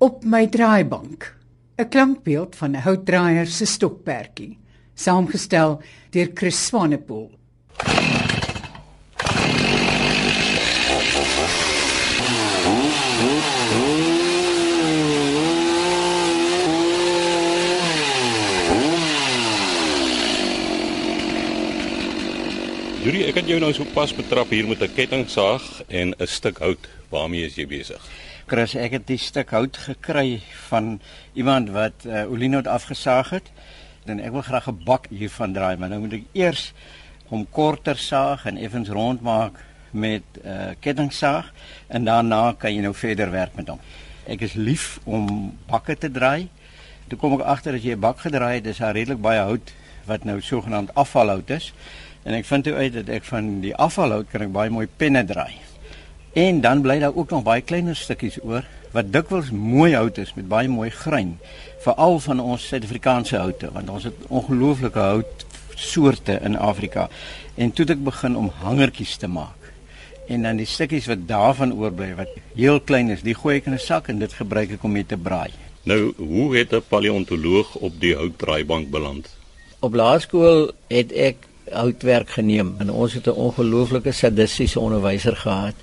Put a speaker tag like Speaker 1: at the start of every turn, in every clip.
Speaker 1: Op my draaibank, 'n klankbeeld van 'n houtdraaier se stokperdjie, saamgestel deur Chris Swanepoel.
Speaker 2: Julie, ek het jou nou so pas betrap hier met 'n kettingsaag en 'n stuk hout. Waarmee is jy besig?
Speaker 3: Chris, ek het die stuk hout gekry van iemand wat uh, oliehout afgesaag het en ek wil graag 'n bak hiervan draai, maar nou moet ek eers hom korter saag en effens rond maak met 'n uh, eh, kettingsaag en daarna kan jy nou verder werk met hom. Ek is lief om bakke te draai. Toe kom ek agter as jy 'n bak gedraai het, is daar redelik baie hout wat nou sogenaamd afvalhout is. En ek vind toe uit dat ek van die afvalhout kan ek baie mooi penne draai. En dan bly daar ook nog baie kleiner stukkies oor wat dikwels mooi hout is met baie mooi grein, veral van ons Suid-Afrikaanse houte, want ons het ongelooflike houtsoorte in Afrika. En toe het ek begin om hangertjies te maak. En dan die stukkies wat daarvan oorbly wat heel klein is, die gooi ek in 'n sak en dit gebruik ek om mee te braai.
Speaker 2: Nou, hoe het 'n paleontoloog op die houtdraaibank beland?
Speaker 3: Op laerskool het ek houtwerk geneem en ons het 'n ongelooflike sadistiese onderwyser gehad.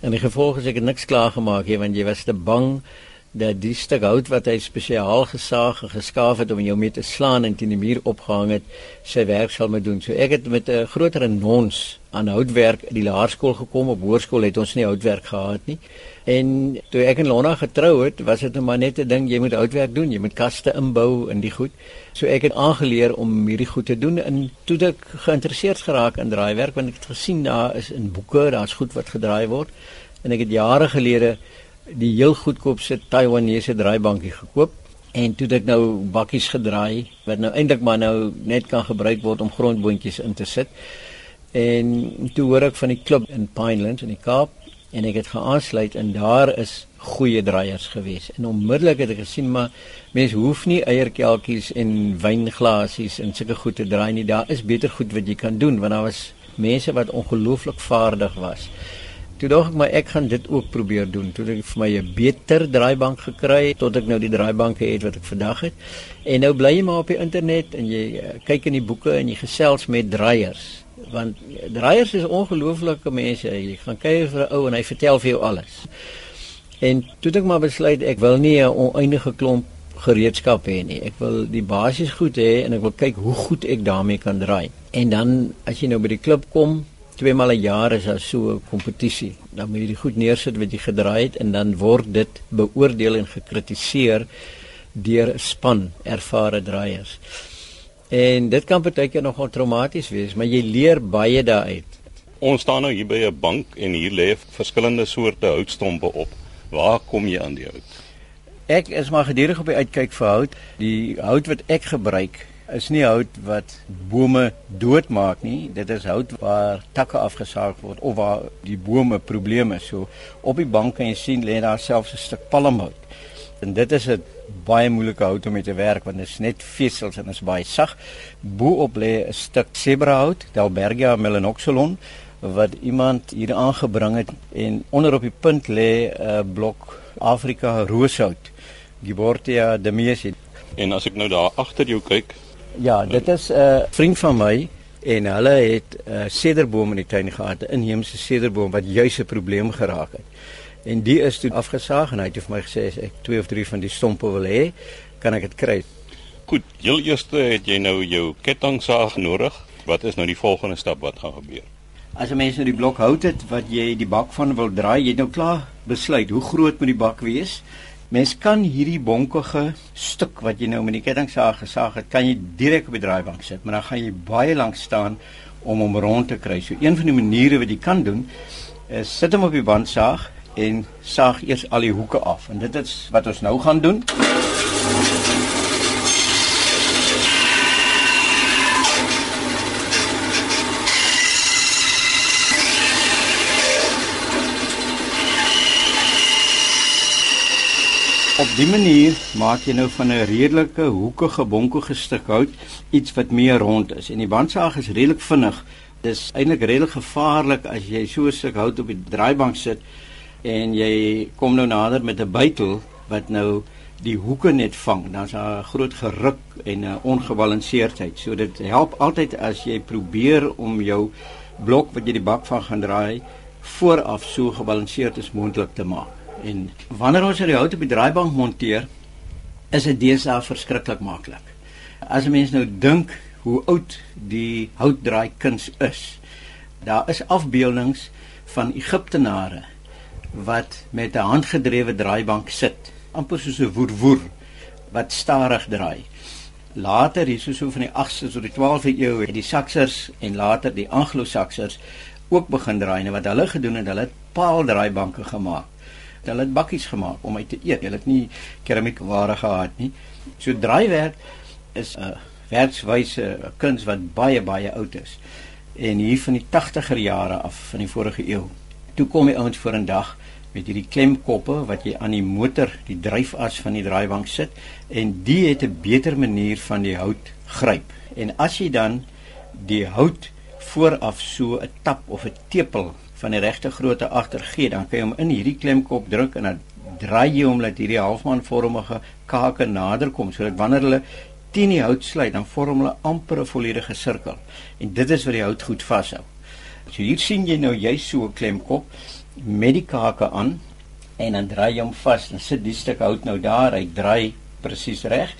Speaker 3: En die gevolg is ek het niks klaar gemaak nie want jy was te bang dat die stuk hout wat hy spesiaal gesaag en geskaaf het om jou mee te slaan en teen die muur opgehang het, sy werk sal moet doen. So ek het met 'n groter nons aan houtwerk in die laerskool gekom. Op hoërskool het ons nie houtwerk gehad nie. En toe ek in Lonna getrou het, was dit net maar net 'n ding jy moet houtwerk doen, jy moet kaste inbou en die goed. So ek het aangeleer om hierdie goed te doen en toe ek geïnteresseerd geraak in draaiwerk want ek het gesien daar is in boeke, daar's goed wat gedraai word. En ek het jare gelede die heel goedkoopste Taiwanese draaibankie gekoop en toe het ek nou bakkies gedraai wat nou eintlik maar nou net kan gebruik word om grondboontjies in te sit. En toe hoor ek van die klub in Pinelands in die Kaap en ek het geaansluit en daar is goeie draaiers gewees. En onmiddellik het ek gesien maar mense hoef nie eierkelkies en wynglasies en sulke goed te draai nie. Daar is beter goed wat jy kan doen want daar was mense wat ongelooflik vaardig was toe dink ek maar ek gaan dit ook probeer doen toe ek vir my 'n beter draaibank gekry het tot ek nou die draaibanke het wat ek vandag het en nou bly jy maar op die internet en jy uh, kyk in die boeke en jy gesels met draaiers want draaiers is ongelooflike mense. Jy gaan kyk vir 'n ou en hy vertel vir jou alles. En toe het ek maar besluit ek wil nie 'n oneindige klomp gereedskap hê nie. Ek wil die basies goed hê en ek wil kyk hoe goed ek daarmee kan draai. En dan as jy nou by die klub kom, twee maal 'n jaar is daar so 'n kompetisie. Dan moet jy die goed neersit wat jy gedraai het en dan word dit beoordeel en gekritiseer deur 'n span ervare draaiers. En dit kan baie keer nogal traumaties wees, maar jy leer baie daaruit.
Speaker 2: Ons staan nou hier by 'n bank en hier lê verskillende soorte houtstompe op. Waar kom jy aan die hout?
Speaker 3: Ek is maar gedurig op die uitkyk vir hout. Die hout wat ek gebruik is nie hout wat bome doodmaak nie. Dit is hout waar takke afgesaag word of waar die bome probleme is. So op die bank kan jy sien lê daar selfs 'n stuk palmhout. En dit is 'n baie moeilike hout om mee te werk want dit is net vesels en is baie sag. Bo-op lê 'n stuk zebrahout, Delbergia melanoxylon wat iemand hier aangebring het en onder op die punt lê 'n blok Afrika rooshout, Gibortia demesi.
Speaker 2: En as ek nou daar agter jou kyk,
Speaker 3: ja, dit is 'n uh, vriend van my en hulle het 'n uh, sederboom in die tuin gehad, 'n inheemse sederboom wat juis 'n probleem geraak het. En die is toe afgesaag en hy het vir my gesê as ek twee of drie van die stompe wil hê, kan ek dit kry.
Speaker 2: Goed, heel eers het jy nou jou kettingsaag nodig. Wat is nou die volgende stap wat gaan gebeur?
Speaker 3: As 'n mens nou die blok hout het wat jy die bak van wil draai, jy het nou klaar besluit hoe groot moet die bak wees. Mens kan hierdie bonkige stuk wat jy nou met die kettingsaag gesaag het, kan jy direk op die draaibank sit, maar dan gaan jy baie lank staan om hom rond te kry. So een van die maniere wat jy kan doen is sit hom op die bandsaag en saag eers al die hoeke af. En dit is wat ons nou gaan doen. Op die manier maak jy nou van 'n redelike hoekige bonkige stuk hout iets wat meer rond is. En die bandsaag is redelik vinnig. Dis eintlik redelik gevaarlik as jy so 'n stuk hout op die draaibank sit en jy kom nou nader met 'n bytel wat nou die hoeke net vang, dan's daar 'n groot geruk en 'n ongebalanseerdheid. So dit help altyd as jy probeer om jou blok wat jy die bak van gaan draai vooraf so gebalanseerd as moontlik te maak. En wanneer ons die hout op die draaibank monteer, is dit deesdae verskriklik maklik. As 'n mens nou dink hoe oud die houtdraai kuns is, daar is afbeeldings van Egiptenare wat met 'n handgedrewe draaibank sit amper soos 'n woerwoer wat stadig draai. Later hier so van die 8ste tot die 12de eeu het die Saksers en later die Anglo-Saksers ook begin draai en wat hulle gedoen het, hulle het paaldraaibanke gemaak. Hulle het bakkies gemaak om uit te eet. Hulle het nie keramiekware gehad nie. So draaiwerk is 'n werkswyse, 'n kuns wat baie baie oud is. En hier van die 80er jare af van die vorige eeu. Toe kom die ouens voor 'n dag met hierdie klemkoppe wat jy aan die motor, die dryfas van die draaibank sit en die het 'n beter manier van die hout gryp. En as jy dan die hout vooraf so 'n tap of 'n tepel van die regte grootte agter gee, dan kan jy hom in hierdie klemkop druk en dan draai jy hom dat hierdie halfmanvormige kake nader kom sodat wanneer hulle teen die hout sluit, dan vorm hulle amper 'n volledige sirkel. En dit is wat die hout goed vashou. So hier sien jy nou jy so 'n klemkop met die kake aan en dan draai jy hom vas en sit die stuk hout nou daar, hy draai presies reg.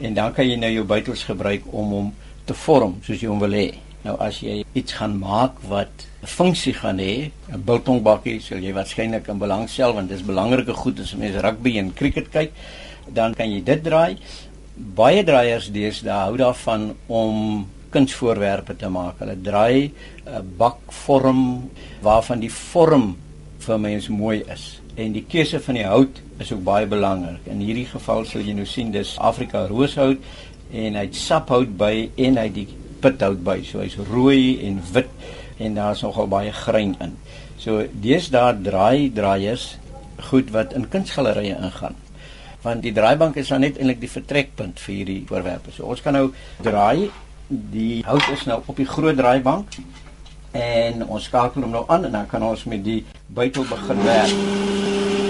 Speaker 3: En dan kan jy nou jou buitels gebruik om hom te vorm soos jy hom wil hê. Nou as jy iets gaan maak wat funksie gaan hê, 'n biltongbakkie, sal jy waarskynlik in belang stel want dis belangrike goed as mense rugby en cricket kyk, dan kan jy dit draai. Baie draaiers deesdae hou daarvan om kunsvoorwerpe te maak. Hulle draai 'n bakvorm waarvan die vorm vir mens mooi is. En die keuse van die hout is ook baie belangrik. In hierdie geval sal jy nou sien dis Afrika rooshout en hy't saphout by en hy't die pithout by. So hy's rooi en wit en daar's nogal baie grein in. So deesdae draai draaiers goed wat in kunsgalerye ingaan. Want die draaibank is dan net eintlik die vertrekpunt vir hierdie voorwerpe. So ons kan nou draai die hout is nou op die groot draaibank en ons skakel hom nou aan en dan kan ons met die buitel begin werk.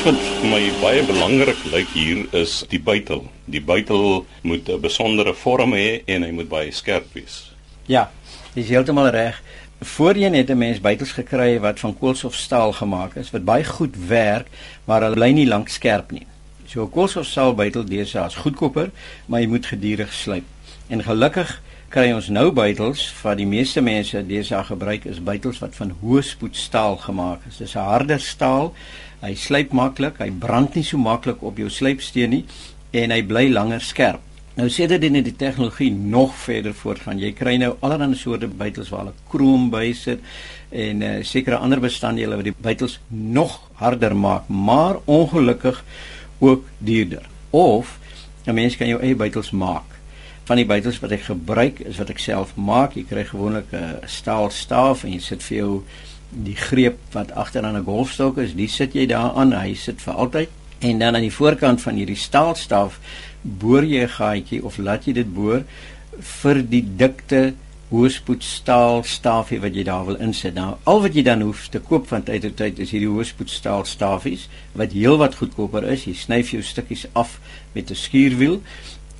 Speaker 2: Iets wat vir my baie belangrik lyk hier is die buitel. Die buitel moet 'n besondere vorm hê en hy moet baie skerp wees.
Speaker 3: Ja, Dis heeltemal reg. Voorheen het 'n mens buitels gekry wat van koolstofstaal gemaak is wat baie goed werk, maar hulle bly nie lank skerp nie. So 'n koolstofstaal buitel deesdae is goedkoper, maar jy moet gedurig slyp. En gelukkig kry ons nou buitels wat die meeste mense deesdae gebruik is buitels wat van hoë spoed staal gemaak is. Dis 'n harder staal. Hy slyp maklik, hy brand nie so maklik op jou slypsteen nie en hy bly langer skerp. Nou dit in die tegnologie nog verder voortgaan. Jy kry nou allerlei soorte buitels waar hulle krom by sit en uh, sekere ander bestanddele wat die buitels nog harder maak, maar ongelukkig ook duurder. Of 'n mens kan jou eie buitels maak. Van die buitels wat ek gebruik is wat ek self maak. Jy kry gewoonlik 'n staal staaf en jy sit vir jou die greep wat agter aan 'n golfstok is, die sit jy daaraan. Hy sit vir altyd. En dan aan die voorkant van hierdie staalstaaf boor jy 'n gaatjie of laat jy dit boor vir die dikte hoëspoed staal stafie wat jy daar wil insit. Nou al wat jy dan hoef te koop van tyd tot tyd is hierdie hoëspoed staal stafies wat heelwat goedkoper is. Jy snyf jou stukkies af met 'n skuurwiel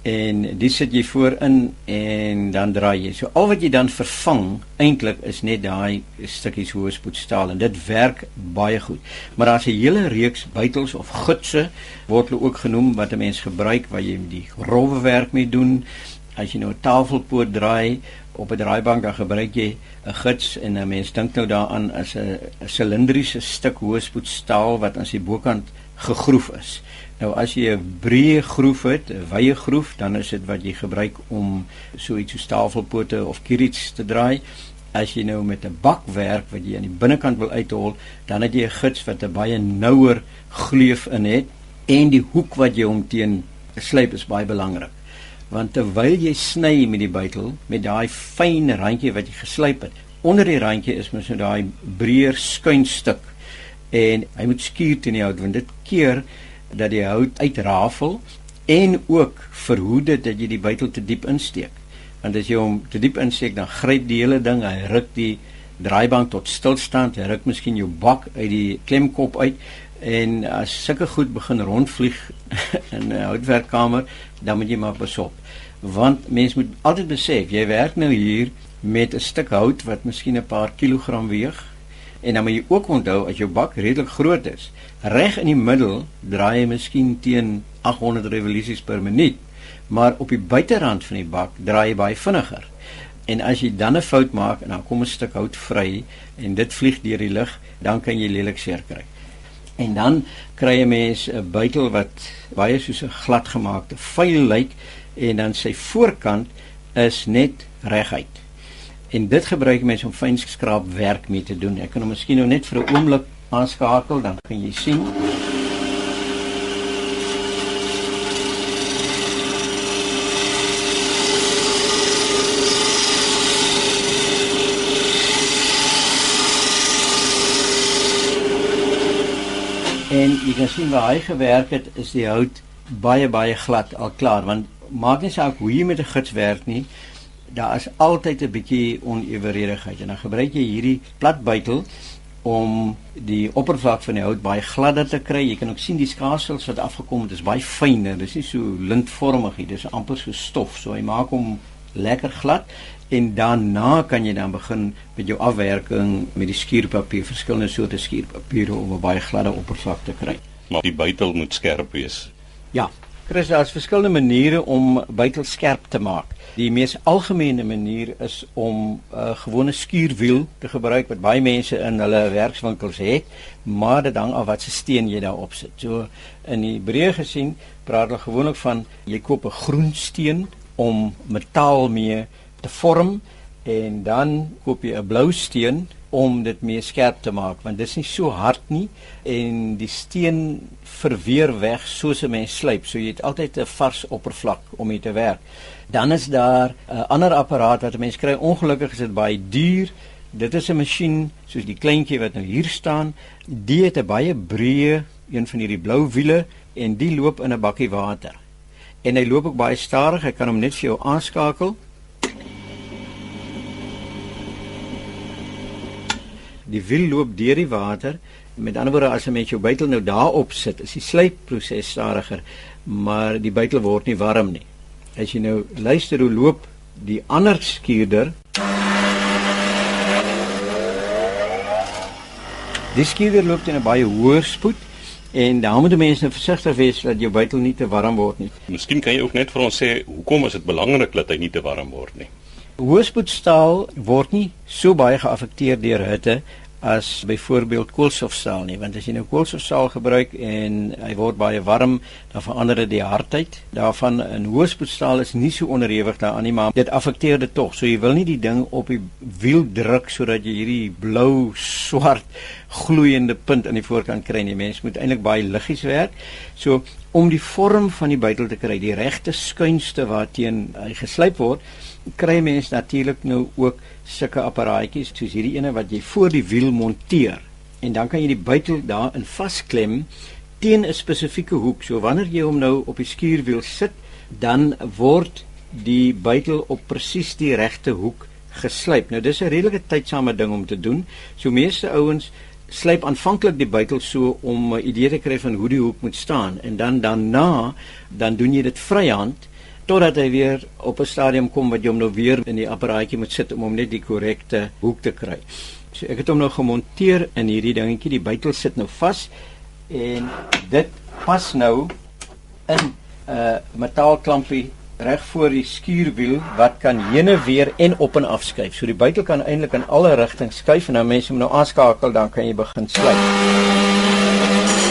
Speaker 3: en dit sit jy voorin en dan draai jy. So al wat jy dan vervang eintlik is net daai stukkies hoë spoedstaal en dit werk baie goed. Maar daar's 'n hele reeks buitels of gutse word hulle ook genoem wat 'n mens gebruik waar jy die rowwe werk mee doen. As jy nou 'n tafelpoot draai op 'n draaibank dan gebruik jy 'n guts en 'n mens dink nou daaraan as 'n silindriese stuk hoë spoedstaal wat aan sy bokant gegroef is. Nou as jy 'n breë groef het, 'n wye groef, dan is dit wat jy gebruik om so iets so tafelpote of kirits te draai. As jy nou met 'n bakwerk wat jy aan die binnekant wil uithol, dan het jy 'n gids wat 'n baie nouer gleuf in het en die hoek wat jy hom teen slyp is baie belangrik. Want terwyl jy sny met die buitel met daai fyn randjie wat jy geslyp het, onder die randjie is mos nou daai breër skuinstuk en hy moet skuur teen die hout want dit keer dat die hout uitrafel en ook verhoed dit dat jy die buitel te diep insteek. Want as jy hom te diep insteek, dan gryp die hele ding, hy ruk die draaibank tot stilstand, hy ruk miskien jou bak uit die klemkop uit en as sulke goed begin rondvlieg in 'n houtwerkkamer, dan moet jy maar besop. Want mens moet altyd besef, jy werk nou hier met 'n stuk hout wat miskien 'n paar kilogram weeg en dan moet jy ook onthou as jou bak redelik groot is, reg in die middel draai hy miskien teen 800 revolusies per minuut, maar op die buiterand van die bak draai hy baie vinniger. En as jy dan 'n fout maak en dan kom 'n stuk hout vry en dit vlieg deur die lug, dan kan jy lelik seer kry. En dan kry 'n mens 'n buitel wat baie soos 'n gladgemaakte vuil lyk en dan sy voorkant is net reguit. En dit gebruik mense om fyn werk mee te doen. Ek kan hom miskien nou net vir 'n oomblik aanskakel dan kan jy sien. En jy kan sien waar hy gewerk is die hout baie baie glad al klaar want maak nie saak hoe jy met 'n gids werk nie, daar is altyd 'n bietjie oneweredigheid en dan gebruik jy hierdie plat buitel om die oppervlak van die hout baie gladder te kry. Jy kan ook sien die skaarsels wat afgekom het, is baie fyner. Dis nie so lintvormig nie, dis amper so stof. So hy maak hom lekker glad en daarna kan jy dan begin met jou afwerking met die skuurpapier, verskillende soorte skuurpapiere om 'n baie gladde oppervlak te kry.
Speaker 2: Maar die buitel moet skerp wees.
Speaker 3: Ja, Chris, daar is verskillende maniere om buitel skerp te maak. Die mees algemene manier is om 'n uh, gewone skuurwiel te gebruik wat baie mense in hulle werkswinkels het, maar dit hang af wat se steen jy daarop sit. So in die breë gesien praat hulle gewoonlik van jy koop 'n groen steen om metaal mee te vorm en dan koop jy 'n blou steen om dit meer skerp te maak want dit is nie so hard nie en die steen verweer weg soos 'n mens slyp so jy het altyd 'n vars oppervlak om mee te werk dan is daar 'n ander apparaat wat 'n mens kry. Ongelukkig is dit baie duur. Dit is 'n masjien soos die kleintjie wat nou hier staan. Die het 'n baie breë een van hierdie blou wiele en die loop in 'n bakkie water. En hy loop ook baie stadig. Ek kan hom net vir jou aanskakel. Die wiel loop deur die water. Met ander woorde as jy met jou buitel nou daarop sit, is die slypproses stadiger, maar die buitel word nie warm nie. As jy nou luister hoe loop die ander skuurder Die skuurder loop teen 'n baie hoë spoed en daarom moet mense nou versigtig wees dat jou buitel nie te warm word nie.
Speaker 2: Miskien kan jy ook net vir ons sê hoekom is dit belangrik dat hy nie te warm word nie?
Speaker 3: Hoëspoedstaal word nie so baie geaffekteer deur hitte as byvoorbeeld koolstofstaal nie want as jy nou koolstofstaal gebruik en hy word baie warm dan verander dit die hardheid daarvan. In hoëspoedstaal is nie so onderhewig daaraan nie maar dit affekteer dit tog so jy wil nie die ding op die wiel druk sodat jy hierdie blou swart gloeiende punt aan die voorkant kry nie mens moet eintlik baie liggies werk so om die vorm van die buitel te kry die regte skuinste waarteen hy geslyp word kry mens natuurlik nou ook sulke apparaatjies soos hierdie ene wat jy voor die wiel monteer en dan kan jy die buitel daarin vasklem teen 'n spesifieke hoek. So wanneer jy hom nou op die skuurwiel sit, dan word die buitel op presies die regte hoek geslyp. Nou dis 'n redelike tydsame ding om te doen. So meeste ouens slyp aanvanklik die buitel so om 'n idee te kry van hoe die hoek moet staan en dan daarna dan doen jy dit vryhand totdat hy weer op 'n stadium kom wat jy hom nou weer in die apparaatjie moet sit om hom net die korrekte hoek te kry. So ek het hom nou gemonteer in hierdie dingetjie, die buitel sit nou vas en dit pas nou in 'n uh, metaalklampie reg voor die skuurwiel wat kan heen en weer en op en af skuif. So die buitel kan eintlik in alle rigtings skuif en nou mense moet nou aanskakel dan kan jy begin sluit.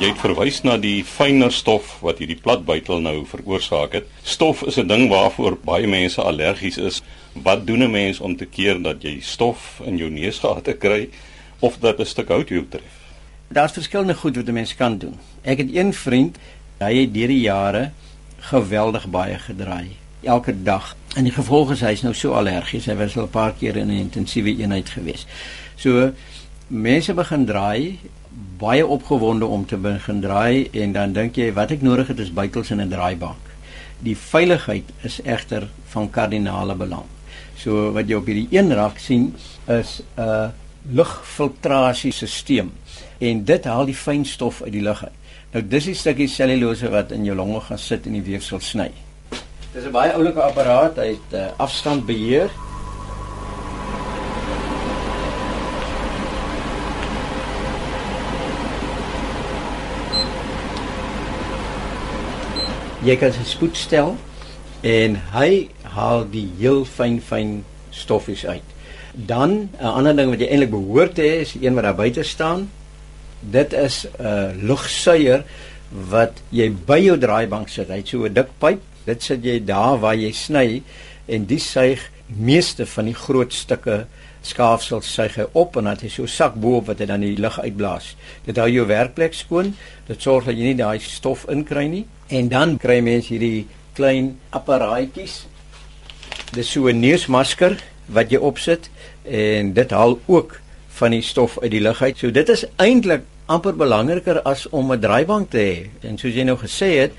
Speaker 2: Jy het verwys na die fyner stof wat hierdie platbuitel nou veroorsaak het. Stof is 'n ding waarvoor baie mense allergies is. Wat doen 'n mens om te keer dat jy stof in jou neusgate kry of dat 'n stuk hout jou tref?
Speaker 3: Daar's verskillende goed wat 'n mens kan doen. Ek het een vriend, hy het deur die jare geweldig baie gedraai elke dag. En die gevolg is hy's nou so allergies. Hy was al 'n paar keer in 'n intensiewe eenheid gewees. So mense begin draai baie opgewonde om te begin draai en dan dink jy wat ek nodig het is buitels in 'n draaibank. Die veiligheid is egter van kardinale belang. So wat jy op hierdie een rak sien is 'n lugfiltrasiesisteem en dit haal die fyn stof uit die lug uit. Nou dis die stukkie selulose wat in jou longe gaan sit en die weefsel sny. Dis 'n baie oulike apparaat, hy het uh, afstand beheer. Jy kan sy spoed stel en hy haal die heel fyn fyn stoffies uit. Dan 'n ander ding wat jy eintlik behoort te hê is een wat daar buite staan. Dit is 'n uh, lugsuier wat jy by jou draaibank sit. Hy het so 'n dik pyp Dit sit jy daar waar jy sny en die suig meeste van die groot stukke skaafsel suig hy op en dan het hy so 'n sak bo-op wat hy dan die lug uitblaas. Dit hou jou werkplek skoon. Dit sorg dat jy nie daai stof inkry nie. En dan kry mense hierdie klein apparaatjies. Dis so 'n neusmasker wat jy opsit en dit haal ook van die stof uit die lug uit. So dit is eintlik amper belangriker as om 'n draaibank te hê. En soos jy nou gesê het,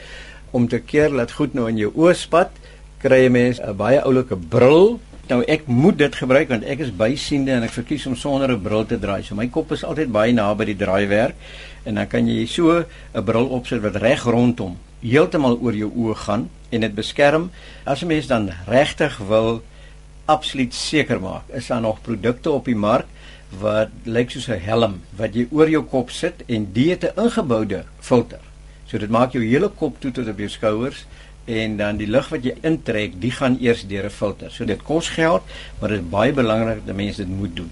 Speaker 3: om te keer dat goed nou in jou oë spat, kry jy mens 'n baie oulike bril. Nou ek moet dit gebruik want ek is bysiende en ek verkies om sonder 'n bril te draai. So my kop is altyd baie naby die draaiwerk en dan kan jy so 'n bril opsit wat reg rondom heeltemal oor jou oë gaan en dit beskerm. As 'n mens dan regtig wil absoluut seker maak, is daar nog produkte op die mark wat lyk soos 'n helm wat jy oor jou kop sit en dit 'n ingeboude filter So dit maak jou hele kop toe tot op jou skouers en dan die lug wat jy intrek, die gaan eers deur 'n filter. So dit kos geld, maar dit is baie belangrik dat mense dit moet doen.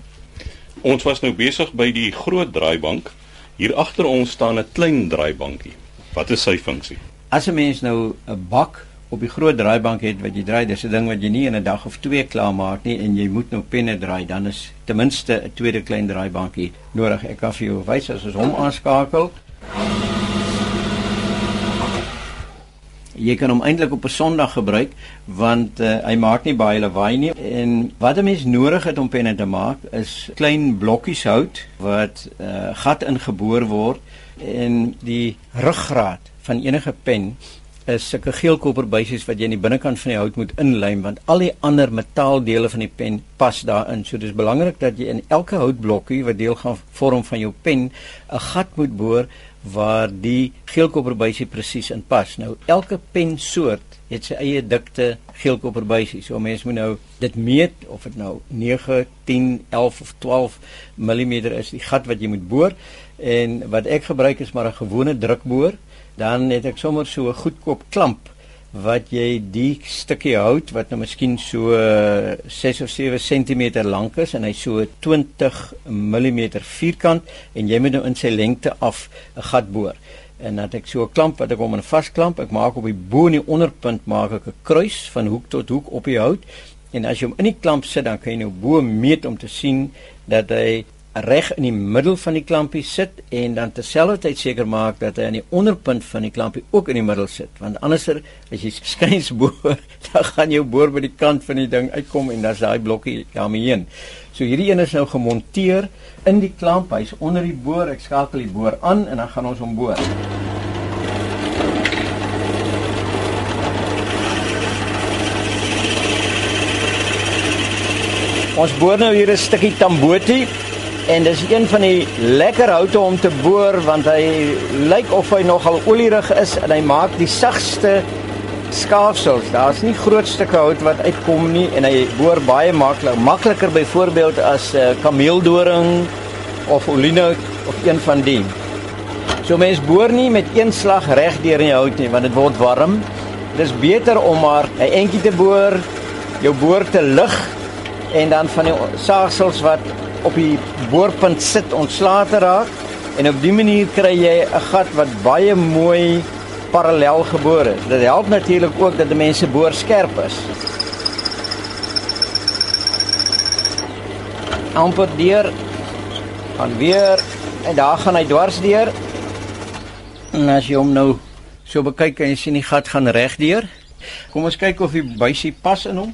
Speaker 2: Ons was nou besig by die groot draaibank. Hier agter ons staan 'n klein draaibankie. Wat is sy funksie?
Speaker 3: As 'n mens nou 'n bak op die groot draaibank het wat jy draai, dis 'n ding wat jy nie in 'n dag of twee klaar maak nie en jy moet nou penne draai, dan is ten minste 'n tweede klein draaibankie nodig. Ek kan vir jou wys as ons hom aanskakel. jy kan hom eintlik op 'n Sondag gebruik want uh, hy maak nie baie lawaai nie en wat 'n mens nodig het om penne te maak is klein blokkies hout wat uh, gat ingeboor word en die ruggraat van enige pen is sulke geelkoperbuisies wat jy aan die binnekant van die hout moet inlym want al die ander metaaldele van die pen pas daarin. So dis belangrik dat jy in elke houtblokkie wat deel gaan vorm van jou pen 'n gat moet boor waar die geelkoperbuisie presies in pas. Nou elke pensoort het sy eie dikte geelkoperbuisie. So mense moet nou dit meet of dit nou 9, 10, 11 of 12 mm is die gat wat jy moet boor en wat ek gebruik is maar 'n gewone drukboor. Dan het ek sommer so 'n goedkoop klamp wat jy die stukkie hout wat nou miskien so 6 of 7 cm lank is en hy so 20 mm vierkant en jy moet nou in sy lengte af 'n gat boor. En dan het ek so 'n klamp wat ek hom in vasklamp, ek maak op die bo en die onderpunt maak ek 'n kruis van hoek tot hoek op die hout. En as jy hom in die klamp sit, dan kan jy nou bo meet om te sien dat hy reg in die middel van die klampie sit en dan terselfdertyd seker maak dat hy aan die onderpunt van die klampie ook in die middel sit want anderser as jy skuins boor dan gaan jou boor by die kant van die ding uitkom en dan's daai blokkie daarmee heen. So hierdie een is nou gemonteer in die klamp, hy's onder die boor. Ek skakel die boor aan en dan gaan ons hom boor. Ons boor nou hier 'n stukkie tambotie en dis een van die lekker houte om te boor want hy lyk of hy nogal olierig is en hy maak die sagste skaafsels. Daar's nie groot stukke hout wat uitkom nie en hy boor baie maklik, makliker byvoorbeeld as 'n uh, kameeldoring of olienout of een van die. So mens boor nie met een slag reg deur in die hout nie want dit word warm. Dis beter om maar 'n entjie te boor, jou boor te lig en dan van die saagsels wat op die boorpunt sit ontslae te raak en op dië manier kry jy 'n gat wat baie mooi parallel geboor is. Dit help natuurlik ook dat die mense boor skerp is. amper deur gaan weer en daar gaan hy dwars deur. En as jy hom nou so bekyk kan jy sien die gat gaan reg deur Kom ons kyk of die buisie pas in hom.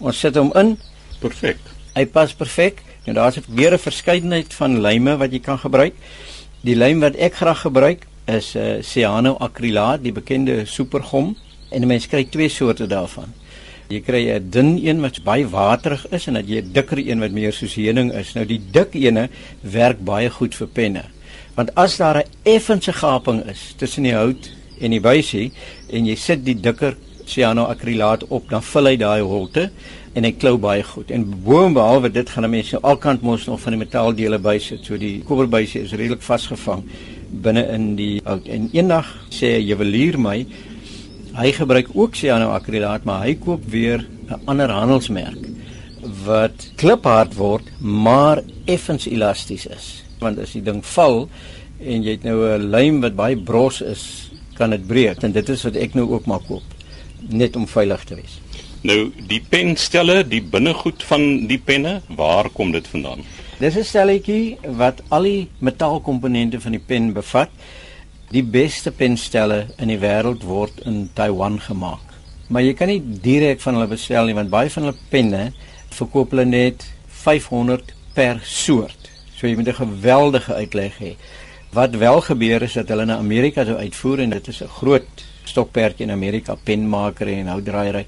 Speaker 3: Ons sit hom in.
Speaker 2: Perfek.
Speaker 3: Hy pas perfek. En daar's weer 'n verskeidenheid van lyme wat jy kan gebruik. Die lym wat ek graag gebruik is 'n uh, eh, cyanoacrylaat, die bekende supergom, en mense kry twee soorte daarvan. Jy kry 'n dun een wat baie waterig is en dan jy 'n dikker een wat meer soos heuning is. Nou die dik ene werk baie goed vir penne. Want as daar 'n effense gaping is tussen die hout en die buisie en jy sit die dikker cyanoacrylaat op, dan vul hy daai holte en hy klou baie goed. En boonbehalwe dit gaan mense nou alkant mos nog van die metaaldele bysit. So die koperbuisie is redelik vasgevang binne in die hout. En eendag sê 'n juwelier my hy gebruik ook cyanoacrylaat, maar hy koop weer 'n ander handelsmerk wat kliphard word, maar effens elasties is. Want as die ding val en jy het nou 'n lym wat baie bros is, kan dit breek en dit is wat ek nou ook maar koop net om veilig te wees.
Speaker 2: Nou die penstelle, die binnegoed van die penne, waar kom dit vandaan?
Speaker 3: Dis 'n stelletjie wat al die metaalkomponente van die pen bevat. Die beste penstelle in die wêreld word in Taiwan gemaak. Maar jy kan nie direk van hulle bestel nie want baie van hulle penne verkoop hulle net 500 per soort. So jy moet 'n geweldige uitleg hê. Wat wel gebeur is dat hulle na Amerika toe uitvoer en dit is 'n groot stokperdjie in Amerika, penmaker en houtdraaiery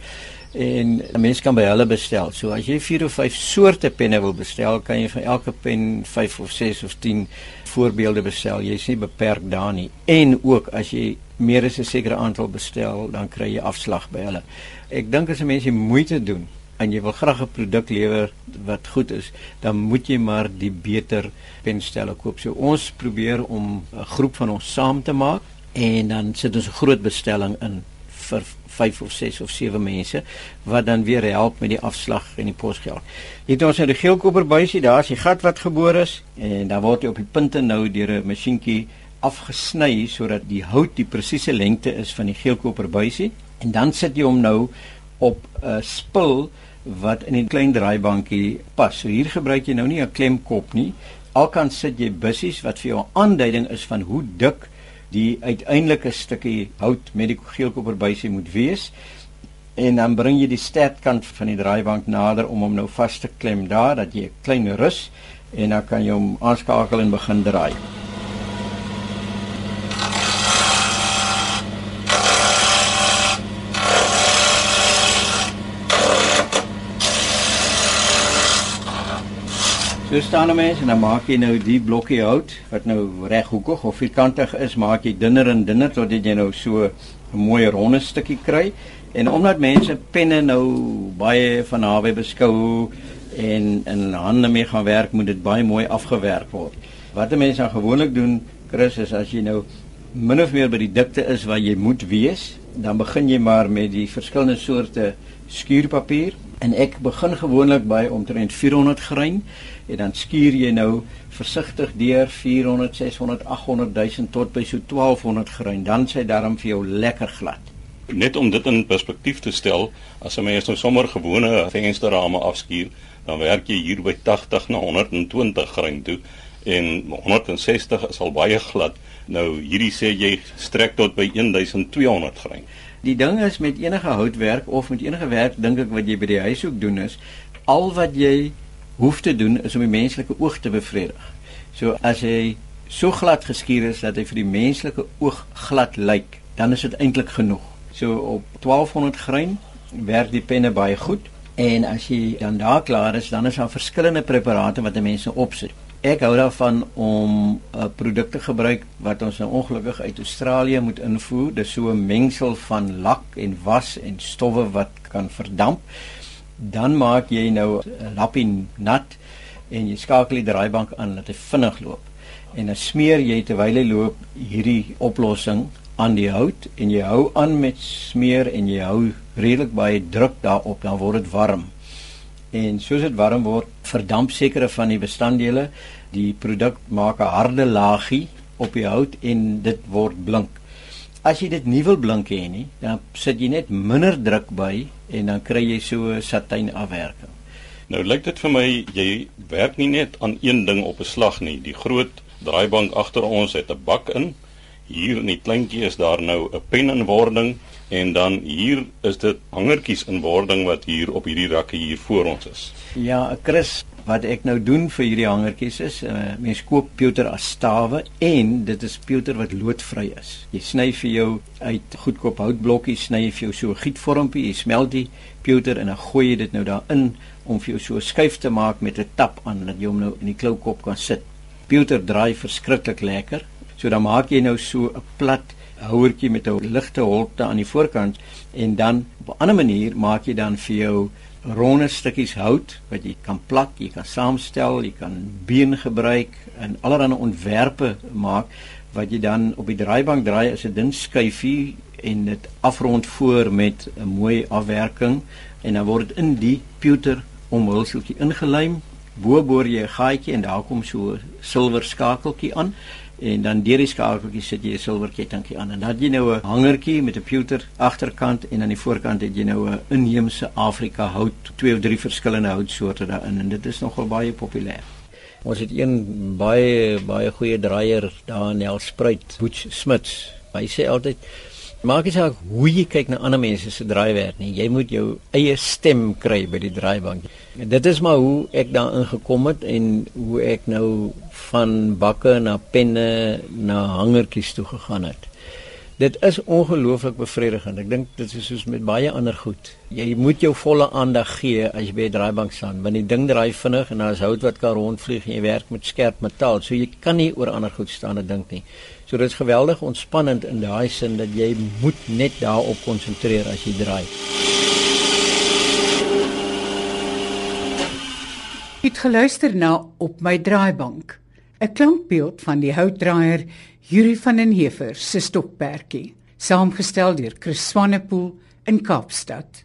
Speaker 3: en 'n mens kan by hulle bestel. So as jy 4 of 5 soorte penne wil bestel, kan jy vir elke pen 5 of 6 of 10 voorbeelde bestel. Jy's nie beperk daar nie. En ook as jy meer as 'n sekere aantal bestel, dan kry jy afslag by hulle. Ek dink as 'n mens die moeite doen en jy wil graag 'n produk lewer wat goed is, dan moet jy maar die beter penstelle koop. So ons probeer om 'n groep van ons saam te maak en dan sit ons 'n groot bestelling in vir 5 of 6 of 7 mense wat dan weer help met die afslag en die posgeld. Hier het ons nou die geelkoperbuisie, daar is die gat wat geboor is en dan word hy op die punte nou deur 'n masjienkie afgesny sodat die hout die presiese lengte is van die geelkoperbuisie en dan sit jy hom nou op 'n spul wat in 'n klein draaibankie pas. So hier gebruik jy nou nie 'n klemkop nie. Alkant sit jy bussies wat vir jou 'n aanduiding is van hoe dik die uiteindelike stukkie hout met die geelkoperbuisie moet wees en dan bring jy die sterkkant van die draaibank nader om hom nou vas te klem daar dat jy 'n klein rus en dan kan jy hom aanskakel en begin draai. So staan 'n mens en dan maak jy nou die blokkie hout wat nou reghoekig of vierkantig is, maak jy dunner en dunner totdat jy nou so 'n mooi ronde stukkie kry. En omdat mense penne nou baie van naby beskou en in hande mee gaan werk, moet dit baie mooi afgewerk word. Wat 'n mens dan gewoonlik doen, Chris, is as jy nou min of meer by die dikte is waar jy moet wees, dan begin jy maar met die verskillende soorte skuurpapier en ek begin gewoonlik by omtrent 400 grein en dan skuur jy nou versigtig deur 400 600 800 000 tot by so 1200 grein dan sê daarom vir jou lekker glad.
Speaker 2: Net om dit in perspektief te stel as 'n mens nou sommer gewone vensterrame afskuur dan werk jy hier by 80 na 120 grein toe en 160 is al baie glad. Nou hierdie sê jy strek tot by 1200 grein
Speaker 3: Die ding is met enige houtwerk of met enige werk dink ek wat jy by die huis ook doen is al wat jy hoef te doen is om die menslike oog te bevredig. So as hy so glad geskuur is dat hy vir die menslike oog glad lyk, dan is dit eintlik genoeg. So op 1200 grein werk die penne baie goed en as jy dan daar klaar is, dan is daar verskillende preparate wat mense opsit. Ek hou daarvan om 'n uh, produk te gebruik wat ons nou ongelukkig uit Australië moet invoer. Dis so 'n mengsel van lak en was en stowwe wat kan verdamp. Dan maak jy nou 'n lappie nat en jy skakel die draaibank aan dat hy vinnig loop. En dan smeer jy terwyl hy loop hierdie oplossing aan die hout en jy hou aan met smeer en jy hou redelik baie druk daarop dan word dit warm en soos dit warm word, verdamp sekere van die bestanddele. Die produk maak 'n harde laagie op die hout en dit word blink. As jy dit nie wil blink hê nie, dan sit jy net minder druk by en dan kry jy so 'n satijn afwerking.
Speaker 2: Nou lyk dit vir my jy werk nie net aan een ding op 'n slag nie. Die groot draaibank agter ons het 'n bak in. Hier in die kleintjie is daar nou 'n pen in wording en dan hier is dit hangertjies in wording wat hier op hierdie rakke hier voor ons is.
Speaker 3: Ja, Chris, wat ek nou doen vir hierdie hangertjies is, uh, mens koop pewter as stawe en dit is pewter wat loodvry is. Jy sny vir jou uit goedkoop houtblokkies, sny jy vir jou so 'n gietvormpie, jy smelt die pewter en dan gooi jy dit nou daarin om vir jou so 'n skuif te maak met 'n tap aan dat jy hom nou in die kloukop kan sit. Pewter draai verskriklik lekker. So dan maak jy nou so 'n plat houertjie met 'n ligte holte aan die voorkant en dan op 'n ander manier maak jy dan vir jou ronde stukkies hout wat jy kan plak, jy kan saamstel, jy kan been gebruik en allerlei ontwerpe maak wat jy dan op die draaibank draai as 'n dun skyfie en dit afrond voor met 'n mooi afwerking en dan word dit in die pewter omhulseltjie ingelym. Bo boor jy 'n gaatjie en daar kom so 'n silwer skakeltjie aan en dan deur die skakeltjie sit jy 'n silwer kettingkie aan en dan het jy nou 'n hangertjie met 'n pewter agterkant en aan die voorkant het jy nou 'n inheemse Afrika hout, twee of drie verskillende houtsoorte daarin en dit is nogal baie populêr. Ons het een baie baie goeie draaier daar in Nelspruit, Butch Smits. Hy sê altyd Maak dit saak hoe jy kyk na ander mense se draaiwerk nie. Jy moet jou eie stem kry by die draaibank. En dit is maar hoe ek daarin gekom het en hoe ek nou van bakke na penne na hangertjies toe gegaan het. Dit is ongelooflik bevredigend. Ek dink dit is soos met baie ander goed. Jy moet jou volle aandag gee as jy by 'n draaibank staan, want die ding draai vinnig en daar is hout wat kan rondvlieg en jy werk met skerp metaal, so jy kan nie oor ander goed staan en dink nie. So dit is geweldig ontspannend in daai sin dat jy moet net daarop konsentreer as jy draai.
Speaker 1: Het geluister na op my draaibank. 'n Klankbeeld van die houtdraaier Yuri van den Heever se stokperdjie, saamgestel deur Chris Swanepoel in Kaapstad.